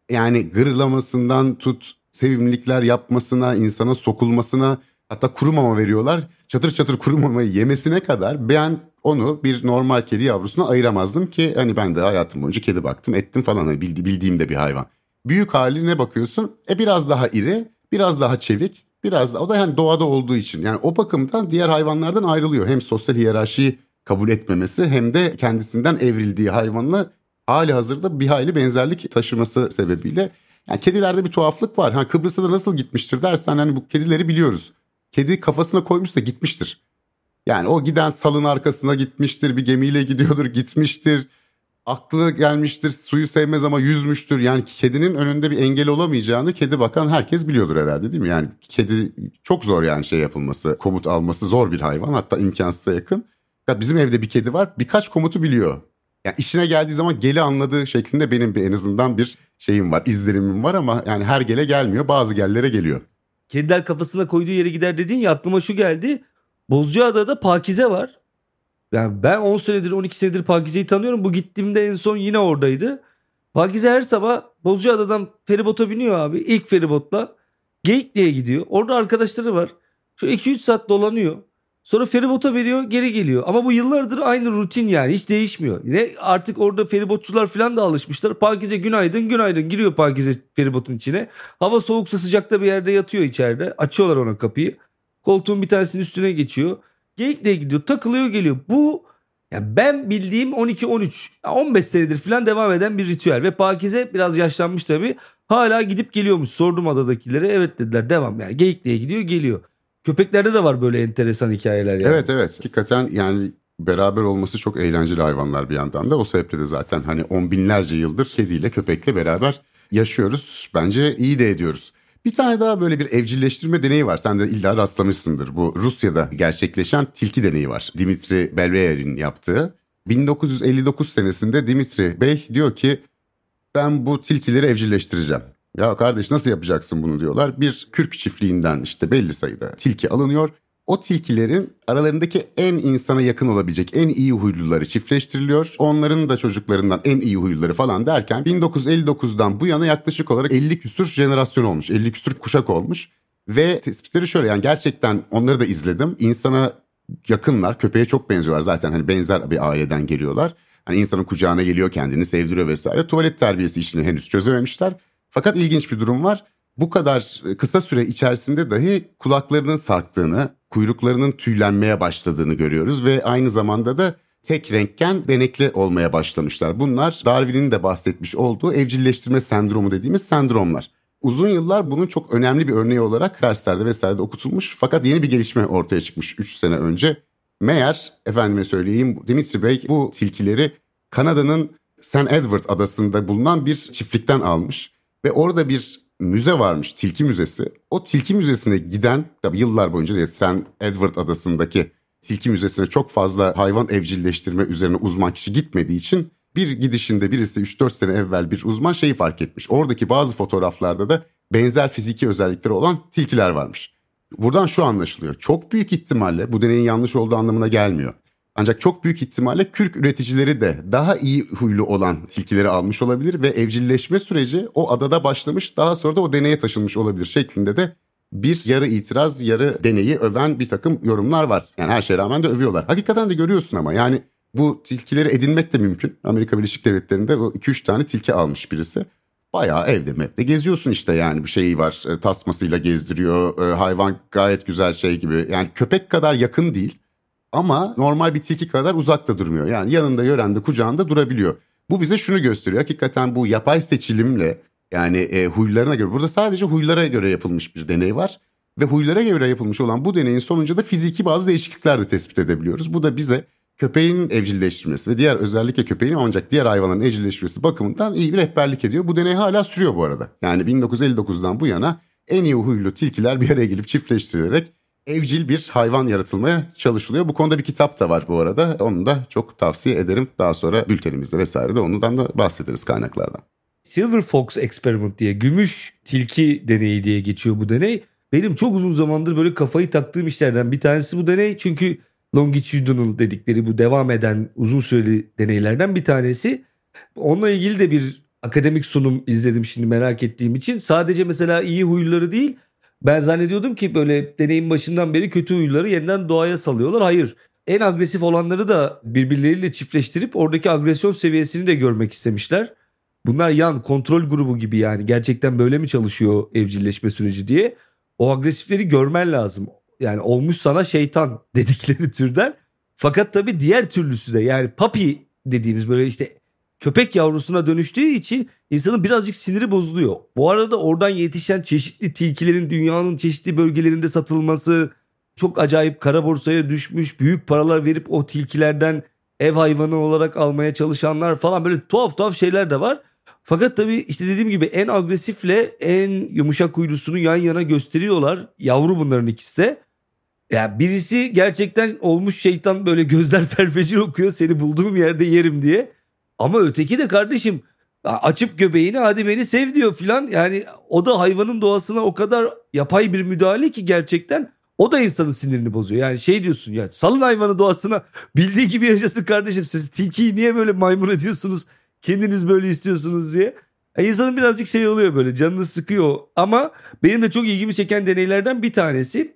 Yani gırlamasından tut sevimlilikler yapmasına, insana sokulmasına hatta kuru mama veriyorlar. Çatır çatır kuru mamayı yemesine kadar ben onu bir normal kedi yavrusuna ayıramazdım ki hani ben de hayatım boyunca kedi baktım ettim falan hani bildi, bildiğim de bir hayvan. Büyük haline bakıyorsun e biraz daha iri biraz daha çevik biraz da o da yani doğada olduğu için yani o bakımdan diğer hayvanlardan ayrılıyor. Hem sosyal hiyerarşiyi kabul etmemesi hem de kendisinden evrildiği hayvanla hali hazırda bir hayli benzerlik taşıması sebebiyle yani kedilerde bir tuhaflık var. Ha Kıbrıs'a da nasıl gitmiştir dersen hani bu kedileri biliyoruz. Kedi kafasına koymuşsa gitmiştir. Yani o giden salın arkasına gitmiştir, bir gemiyle gidiyordur, gitmiştir. Aklı gelmiştir, suyu sevmez ama yüzmüştür. Yani kedinin önünde bir engel olamayacağını kedi bakan herkes biliyordur herhalde değil mi? Yani kedi çok zor yani şey yapılması, komut alması zor bir hayvan hatta imkansıza yakın. Ya bizim evde bir kedi var birkaç komutu biliyor. Yani işine geldiği zaman geli anladığı şeklinde benim bir en azından bir şeyim var, izlenimim var ama yani her gele gelmiyor. Bazı gellere geliyor. Kediler kafasına koyduğu yere gider dedin ya aklıma şu geldi. Bozcaada'da Pakize var. Yani ben 10 senedir 12 senedir Pakize'yi tanıyorum. Bu gittiğimde en son yine oradaydı. Pakize her sabah Bozcaada'dan feribota biniyor abi. İlk feribotla. Geyikli'ye gidiyor. Orada arkadaşları var. Şu 2-3 saat dolanıyor. Sonra feribota veriyor geri geliyor. Ama bu yıllardır aynı rutin yani hiç değişmiyor. Ne artık orada feribotçular falan da alışmışlar. Pakize günaydın günaydın giriyor Pakize feribotun içine. Hava soğuksa sıcakta bir yerde yatıyor içeride. Açıyorlar ona kapıyı. Koltuğun bir tanesinin üstüne geçiyor. Geyikli'ye gidiyor takılıyor geliyor. Bu yani ben bildiğim 12-13 15 senedir falan devam eden bir ritüel. Ve Pakize biraz yaşlanmış tabii. Hala gidip geliyormuş. Sordum adadakilere evet dediler devam yani Geyikli'ye gidiyor geliyor. Köpeklerde de var böyle enteresan hikayeler yani. Evet evet hakikaten yani beraber olması çok eğlenceli hayvanlar bir yandan da. O sebeple de zaten hani on binlerce yıldır kediyle köpekle beraber yaşıyoruz. Bence iyi de ediyoruz. Bir tane daha böyle bir evcilleştirme deneyi var. Sen de illa rastlamışsındır. Bu Rusya'da gerçekleşen tilki deneyi var. Dimitri Belveyev'in yaptığı. 1959 senesinde Dimitri Bey diyor ki ben bu tilkileri evcilleştireceğim. Ya kardeş nasıl yapacaksın bunu diyorlar. Bir kürk çiftliğinden işte belli sayıda tilki alınıyor. O tilkilerin aralarındaki en insana yakın olabilecek en iyi huyluları çiftleştiriliyor. Onların da çocuklarından en iyi huyluları falan derken 1959'dan bu yana yaklaşık olarak 50 küsür jenerasyon olmuş. 50 küsür kuşak olmuş. Ve tespitleri şöyle yani gerçekten onları da izledim. İnsana yakınlar, köpeğe çok benziyorlar zaten hani benzer bir aileden geliyorlar. Hani insanın kucağına geliyor kendini sevdiriyor vesaire. Tuvalet terbiyesi işini henüz çözememişler. Fakat ilginç bir durum var. Bu kadar kısa süre içerisinde dahi kulaklarının sarktığını, kuyruklarının tüylenmeye başladığını görüyoruz ve aynı zamanda da tek renkken benekli olmaya başlamışlar. Bunlar Darwin'in de bahsetmiş olduğu evcilleştirme sendromu dediğimiz sendromlar. Uzun yıllar bunun çok önemli bir örneği olarak derslerde vesairede okutulmuş fakat yeni bir gelişme ortaya çıkmış 3 sene önce. Meğer efendime söyleyeyim Dimitri Bey bu tilkileri Kanada'nın St. Edward adasında bulunan bir çiftlikten almış ve orada bir müze varmış tilki müzesi. O tilki müzesine giden tabii yıllar boyunca diye St. Edward adasındaki tilki müzesine çok fazla hayvan evcilleştirme üzerine uzman kişi gitmediği için bir gidişinde birisi 3-4 sene evvel bir uzman şeyi fark etmiş. Oradaki bazı fotoğraflarda da benzer fiziki özellikleri olan tilkiler varmış. Buradan şu anlaşılıyor. Çok büyük ihtimalle bu deneyin yanlış olduğu anlamına gelmiyor. Ancak çok büyük ihtimalle kürk üreticileri de daha iyi huylu olan tilkileri almış olabilir ve evcilleşme süreci o adada başlamış daha sonra da o deneye taşınmış olabilir şeklinde de bir yarı itiraz yarı deneyi öven bir takım yorumlar var. Yani her şeye rağmen de övüyorlar. Hakikaten de görüyorsun ama yani bu tilkileri edinmek de mümkün. Amerika Birleşik Devletleri'nde 2-3 tane tilki almış birisi. Bayağı evde mevde geziyorsun işte yani bir şeyi var e, tasmasıyla gezdiriyor. E, hayvan gayet güzel şey gibi. Yani köpek kadar yakın değil ama normal bir tilki kadar uzakta durmuyor. Yani yanında yörende kucağında durabiliyor. Bu bize şunu gösteriyor. Hakikaten bu yapay seçilimle yani e, huylarına göre burada sadece huylara göre yapılmış bir deney var. Ve huylara göre yapılmış olan bu deneyin sonucunda fiziki bazı değişiklikler de tespit edebiliyoruz. Bu da bize köpeğin evcilleştirmesi ve diğer özellikle köpeğin ancak diğer hayvanların evcilleştirmesi bakımından iyi bir rehberlik ediyor. Bu deney hala sürüyor bu arada. Yani 1959'dan bu yana en iyi huylu tilkiler bir araya gelip çiftleştirilerek evcil bir hayvan yaratılmaya çalışılıyor. Bu konuda bir kitap da var bu arada. Onu da çok tavsiye ederim. Daha sonra bültenimizde vesaire de ondan da bahsederiz kaynaklardan. Silver Fox Experiment diye gümüş tilki deneyi diye geçiyor bu deney. Benim çok uzun zamandır böyle kafayı taktığım işlerden bir tanesi bu deney. Çünkü longitudinal dedikleri bu devam eden uzun süreli deneylerden bir tanesi. Onunla ilgili de bir akademik sunum izledim şimdi merak ettiğim için. Sadece mesela iyi huyları değil ben zannediyordum ki böyle deneyim başından beri kötü huyları yeniden doğaya salıyorlar. Hayır. En agresif olanları da birbirleriyle çiftleştirip oradaki agresyon seviyesini de görmek istemişler. Bunlar yan kontrol grubu gibi yani gerçekten böyle mi çalışıyor evcilleşme süreci diye. O agresifleri görmen lazım. Yani olmuş sana şeytan dedikleri türden. Fakat tabii diğer türlüsü de yani papi dediğimiz böyle işte köpek yavrusuna dönüştüğü için insanın birazcık siniri bozuluyor. Bu arada oradan yetişen çeşitli tilkilerin dünyanın çeşitli bölgelerinde satılması çok acayip kara borsaya düşmüş büyük paralar verip o tilkilerden ev hayvanı olarak almaya çalışanlar falan böyle tuhaf tuhaf şeyler de var. Fakat tabii işte dediğim gibi en agresifle en yumuşak huylusunu yan yana gösteriyorlar. Yavru bunların ikisi de. Yani birisi gerçekten olmuş şeytan böyle gözler ferfecir okuyor seni bulduğum yerde yerim diye. Ama öteki de kardeşim açıp göbeğini hadi beni sev diyor filan. Yani o da hayvanın doğasına o kadar yapay bir müdahale ki gerçekten o da insanın sinirini bozuyor. Yani şey diyorsun ya salın hayvanı doğasına bildiği gibi yaşasın kardeşim. Siz tilkiyi niye böyle maymun ediyorsunuz? Kendiniz böyle istiyorsunuz diye. Yani insanın birazcık şey oluyor böyle canını sıkıyor. Ama benim de çok ilgimi çeken deneylerden bir tanesi.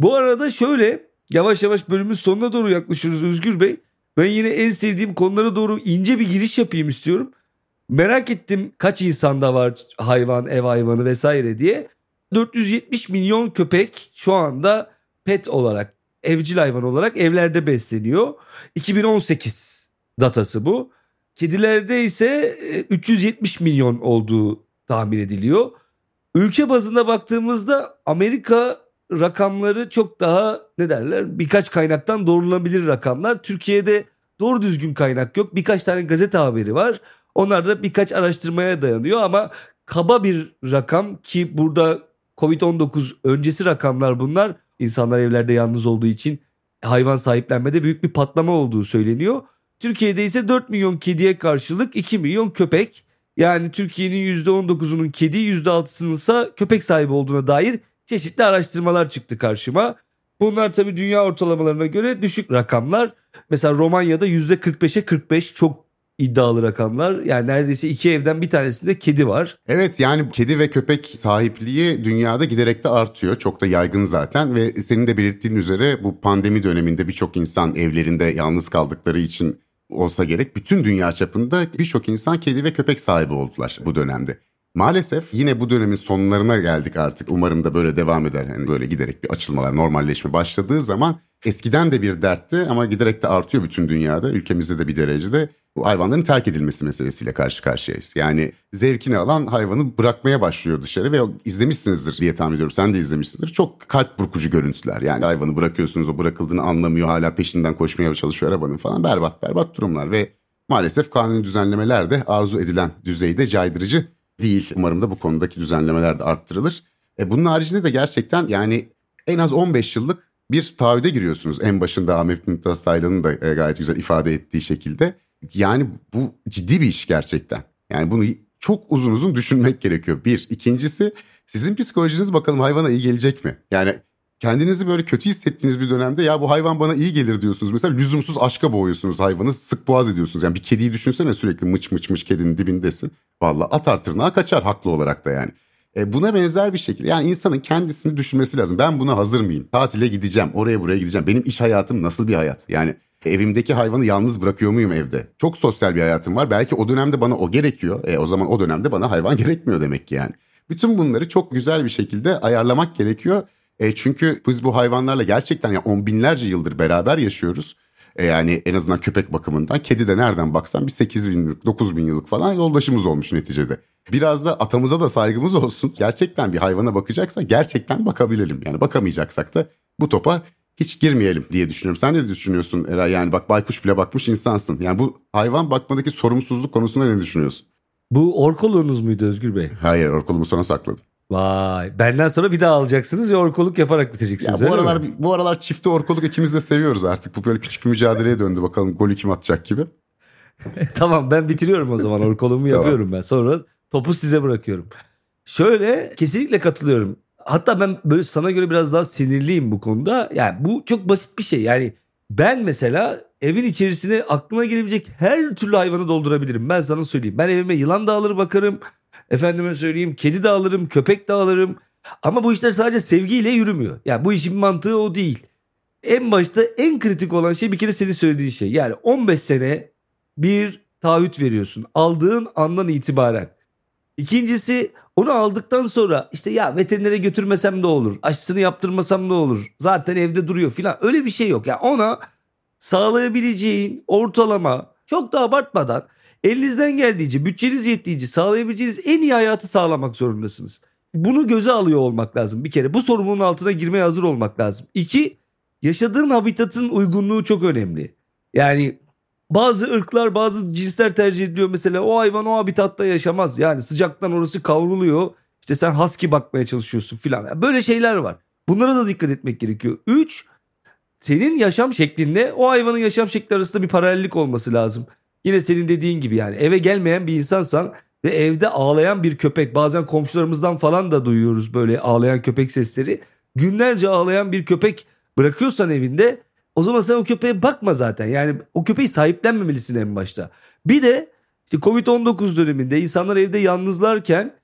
Bu arada şöyle yavaş yavaş bölümün sonuna doğru yaklaşıyoruz Özgür Bey. Ben yine en sevdiğim konulara doğru ince bir giriş yapayım istiyorum. Merak ettim kaç insanda var hayvan, ev hayvanı vesaire diye. 470 milyon köpek şu anda pet olarak, evcil hayvan olarak evlerde besleniyor. 2018 datası bu. Kedilerde ise 370 milyon olduğu tahmin ediliyor. Ülke bazında baktığımızda Amerika rakamları çok daha ne derler birkaç kaynaktan doğrulanabilir rakamlar. Türkiye'de doğru düzgün kaynak yok. Birkaç tane gazete haberi var. Onlar da birkaç araştırmaya dayanıyor ama kaba bir rakam ki burada Covid-19 öncesi rakamlar bunlar. İnsanlar evlerde yalnız olduğu için hayvan sahiplenmede büyük bir patlama olduğu söyleniyor. Türkiye'de ise 4 milyon kediye karşılık 2 milyon köpek. Yani Türkiye'nin %19'unun kedi %6'sının ise köpek sahibi olduğuna dair çeşitli araştırmalar çıktı karşıma. Bunlar tabii dünya ortalamalarına göre düşük rakamlar. Mesela Romanya'da %45'e 45 çok iddialı rakamlar. Yani neredeyse iki evden bir tanesinde kedi var. Evet yani kedi ve köpek sahipliği dünyada giderek de artıyor. Çok da yaygın zaten ve senin de belirttiğin üzere bu pandemi döneminde birçok insan evlerinde yalnız kaldıkları için olsa gerek bütün dünya çapında birçok insan kedi ve köpek sahibi oldular bu dönemde. Maalesef yine bu dönemin sonlarına geldik artık. Umarım da böyle devam eder. Yani böyle giderek bir açılmalar, normalleşme başladığı zaman eskiden de bir dertti ama giderek de artıyor bütün dünyada. Ülkemizde de bir derecede bu hayvanların terk edilmesi meselesiyle karşı karşıyayız. Yani zevkini alan hayvanı bırakmaya başlıyor dışarı ve izlemişsinizdir diye tahmin ediyorum. Sen de izlemişsindir. Çok kalp burkucu görüntüler. Yani hayvanı bırakıyorsunuz o bırakıldığını anlamıyor. Hala peşinden koşmaya çalışıyor arabanın falan. Berbat berbat durumlar ve maalesef kanuni düzenlemeler de arzu edilen düzeyde caydırıcı değil. Umarım da bu konudaki düzenlemeler de arttırılır. E bunun haricinde de gerçekten yani en az 15 yıllık bir taahhüde giriyorsunuz. En başında Ahmet Mümtaz Taylan'ın da e, gayet güzel ifade ettiği şekilde. Yani bu ciddi bir iş gerçekten. Yani bunu çok uzun uzun düşünmek gerekiyor. Bir. ikincisi sizin psikolojiniz bakalım hayvana iyi gelecek mi? Yani kendinizi böyle kötü hissettiğiniz bir dönemde ya bu hayvan bana iyi gelir diyorsunuz. Mesela lüzumsuz aşka boğuyorsunuz hayvanı sık boğaz ediyorsunuz. Yani bir kediyi düşünsene sürekli mıç mıç mıç kedinin dibindesin. Valla atar tırnağa kaçar haklı olarak da yani. E buna benzer bir şekilde yani insanın kendisini düşünmesi lazım. Ben buna hazır mıyım? Tatile gideceğim, oraya buraya gideceğim. Benim iş hayatım nasıl bir hayat? Yani evimdeki hayvanı yalnız bırakıyor muyum evde? Çok sosyal bir hayatım var. Belki o dönemde bana o gerekiyor. E o zaman o dönemde bana hayvan gerekmiyor demek ki yani. Bütün bunları çok güzel bir şekilde ayarlamak gerekiyor. E çünkü biz bu hayvanlarla gerçekten ya on binlerce yıldır beraber yaşıyoruz. E yani en azından köpek bakımından. Kedi de nereden baksan bir 8 bin yıllık 9 bin yıllık falan yoldaşımız olmuş neticede. Biraz da atamıza da saygımız olsun. Gerçekten bir hayvana bakacaksa gerçekten bakabilelim. Yani bakamayacaksak da bu topa hiç girmeyelim diye düşünüyorum. Sen ne düşünüyorsun Eray? Yani bak baykuş bile bakmış insansın. Yani bu hayvan bakmadaki sorumsuzluk konusunda ne düşünüyorsun? Bu orkoluğunuz muydu Özgür Bey? Hayır orkolumu sona sakladım. Vay benden sonra bir daha alacaksınız ve orkoluk yaparak biteceksiniz. Ya bu aralar mi? bu aralar çifte orkoluk ikimiz de seviyoruz artık. Bu böyle küçük bir mücadeleye döndü bakalım golü kim atacak gibi. tamam ben bitiriyorum o zaman yapıyorum tamam. ben. Sonra topu size bırakıyorum. Şöyle kesinlikle katılıyorum. Hatta ben böyle sana göre biraz daha sinirliyim bu konuda. Yani bu çok basit bir şey. Yani ben mesela evin içerisine aklıma gelebilecek her türlü hayvanı doldurabilirim. Ben sana söyleyeyim. Ben evime yılan da alır bakarım. Efendime söyleyeyim kedi de alırım, köpek de alırım. Ama bu işler sadece sevgiyle yürümüyor. Yani bu işin mantığı o değil. En başta en kritik olan şey bir kere senin söylediğin şey. Yani 15 sene bir taahhüt veriyorsun. Aldığın andan itibaren. İkincisi onu aldıktan sonra işte ya veterinere götürmesem de olur. Aşısını yaptırmasam da olur. Zaten evde duruyor filan. Öyle bir şey yok. Yani ona sağlayabileceğin ortalama çok da abartmadan elinizden geldiğince bütçeniz yettiğince sağlayabileceğiniz en iyi hayatı sağlamak zorundasınız. Bunu göze alıyor olmak lazım bir kere. Bu sorumluluğun altına girmeye hazır olmak lazım. İki, yaşadığın habitatın uygunluğu çok önemli. Yani bazı ırklar bazı cinsler tercih ediliyor mesela o hayvan o habitatta yaşamaz. Yani sıcaktan orası kavruluyor. İşte sen husky bakmaya çalışıyorsun filan. Yani böyle şeyler var. Bunlara da dikkat etmek gerekiyor. Üç, senin yaşam şeklinde o hayvanın yaşam şekli arasında bir paralellik olması lazım. Yine senin dediğin gibi yani eve gelmeyen bir insansan ve evde ağlayan bir köpek bazen komşularımızdan falan da duyuyoruz böyle ağlayan köpek sesleri. Günlerce ağlayan bir köpek bırakıyorsan evinde o zaman sen o köpeğe bakma zaten. Yani o köpeği sahiplenmemelisin en başta. Bir de işte Covid-19 döneminde insanlar evde yalnızlarken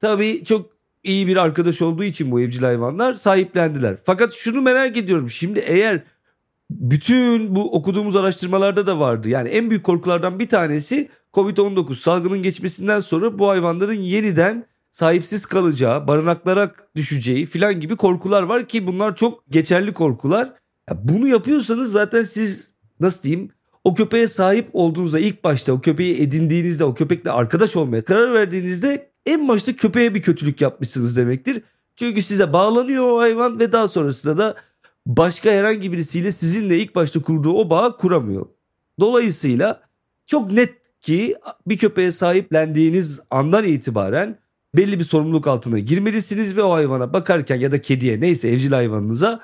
tabii çok iyi bir arkadaş olduğu için bu evcil hayvanlar sahiplendiler. Fakat şunu merak ediyorum. Şimdi eğer bütün bu okuduğumuz araştırmalarda da vardı. Yani en büyük korkulardan bir tanesi Covid-19 salgının geçmesinden sonra bu hayvanların yeniden sahipsiz kalacağı, barınaklara düşeceği filan gibi korkular var ki bunlar çok geçerli korkular. Ya bunu yapıyorsanız zaten siz nasıl diyeyim o köpeğe sahip olduğunuzda ilk başta o köpeği edindiğinizde o köpekle arkadaş olmaya karar verdiğinizde en başta köpeğe bir kötülük yapmışsınız demektir. Çünkü size bağlanıyor o hayvan ve daha sonrasında da başka herhangi birisiyle sizinle ilk başta kurduğu o bağı kuramıyor. Dolayısıyla çok net ki bir köpeğe sahiplendiğiniz andan itibaren belli bir sorumluluk altına girmelisiniz ve o hayvana bakarken ya da kediye neyse evcil hayvanınıza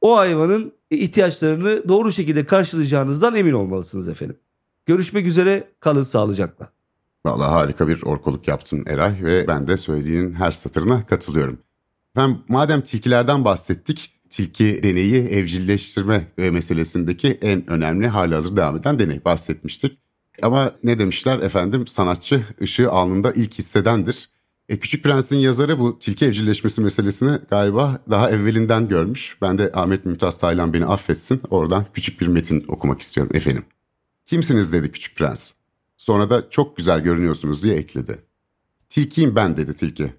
o hayvanın ihtiyaçlarını doğru şekilde karşılayacağınızdan emin olmalısınız efendim. Görüşmek üzere kalın sağlıcakla. Vallahi harika bir orkoluk yaptın Eray ve ben de söylediğin her satırına katılıyorum. Ben madem tilkilerden bahsettik, tilki deneyi evcilleştirme meselesindeki en önemli hali hazır devam eden deney bahsetmiştik. Ama ne demişler efendim sanatçı ışığı alnında ilk hissedendir. E, Küçük Prens'in yazarı bu tilki evcilleşmesi meselesini galiba daha evvelinden görmüş. Ben de Ahmet Mümtaz Taylan beni affetsin. Oradan küçük bir metin okumak istiyorum efendim. Kimsiniz dedi Küçük Prens. Sonra da çok güzel görünüyorsunuz diye ekledi. Tilkiyim ben dedi tilki.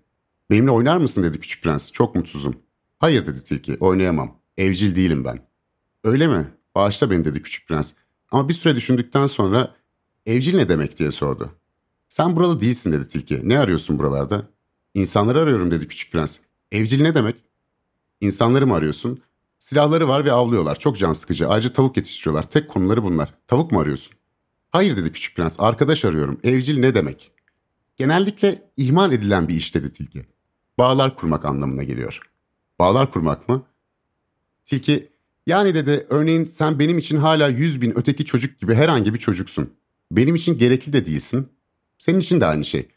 Benimle oynar mısın dedi Küçük Prens. Çok mutsuzum. Hayır dedi tilki oynayamam. Evcil değilim ben. Öyle mi? Bağışla beni dedi Küçük Prens. Ama bir süre düşündükten sonra evcil ne demek diye sordu. Sen buralı değilsin dedi tilki. Ne arıyorsun buralarda? İnsanları arıyorum dedi küçük prens. Evcil ne demek? İnsanları mı arıyorsun? Silahları var ve avlıyorlar. Çok can sıkıcı. Ayrıca tavuk yetiştiriyorlar. Tek konuları bunlar. Tavuk mu arıyorsun? Hayır dedi küçük prens. Arkadaş arıyorum. Evcil ne demek? Genellikle ihmal edilen bir iş dedi tilki. Bağlar kurmak anlamına geliyor. Bağlar kurmak mı? Tilki yani dedi örneğin sen benim için hala yüz bin öteki çocuk gibi herhangi bir çocuksun. Benim için gerekli de değilsin. Senin için de aynı şey.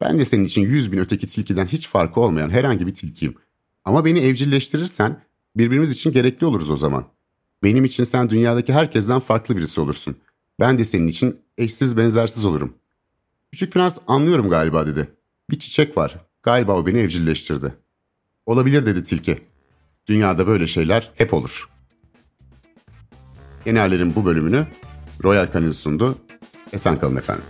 Ben de senin için yüz bin öteki tilkiden hiç farkı olmayan herhangi bir tilkiyim. Ama beni evcilleştirirsen birbirimiz için gerekli oluruz o zaman. Benim için sen dünyadaki herkesten farklı birisi olursun. Ben de senin için eşsiz benzersiz olurum. Küçük prens anlıyorum galiba dedi. Bir çiçek var. Galiba o beni evcilleştirdi. Olabilir dedi tilki. Dünyada böyle şeyler hep olur. Genellerin bu bölümünü Royal Canin sundu. Esen kalın efendim.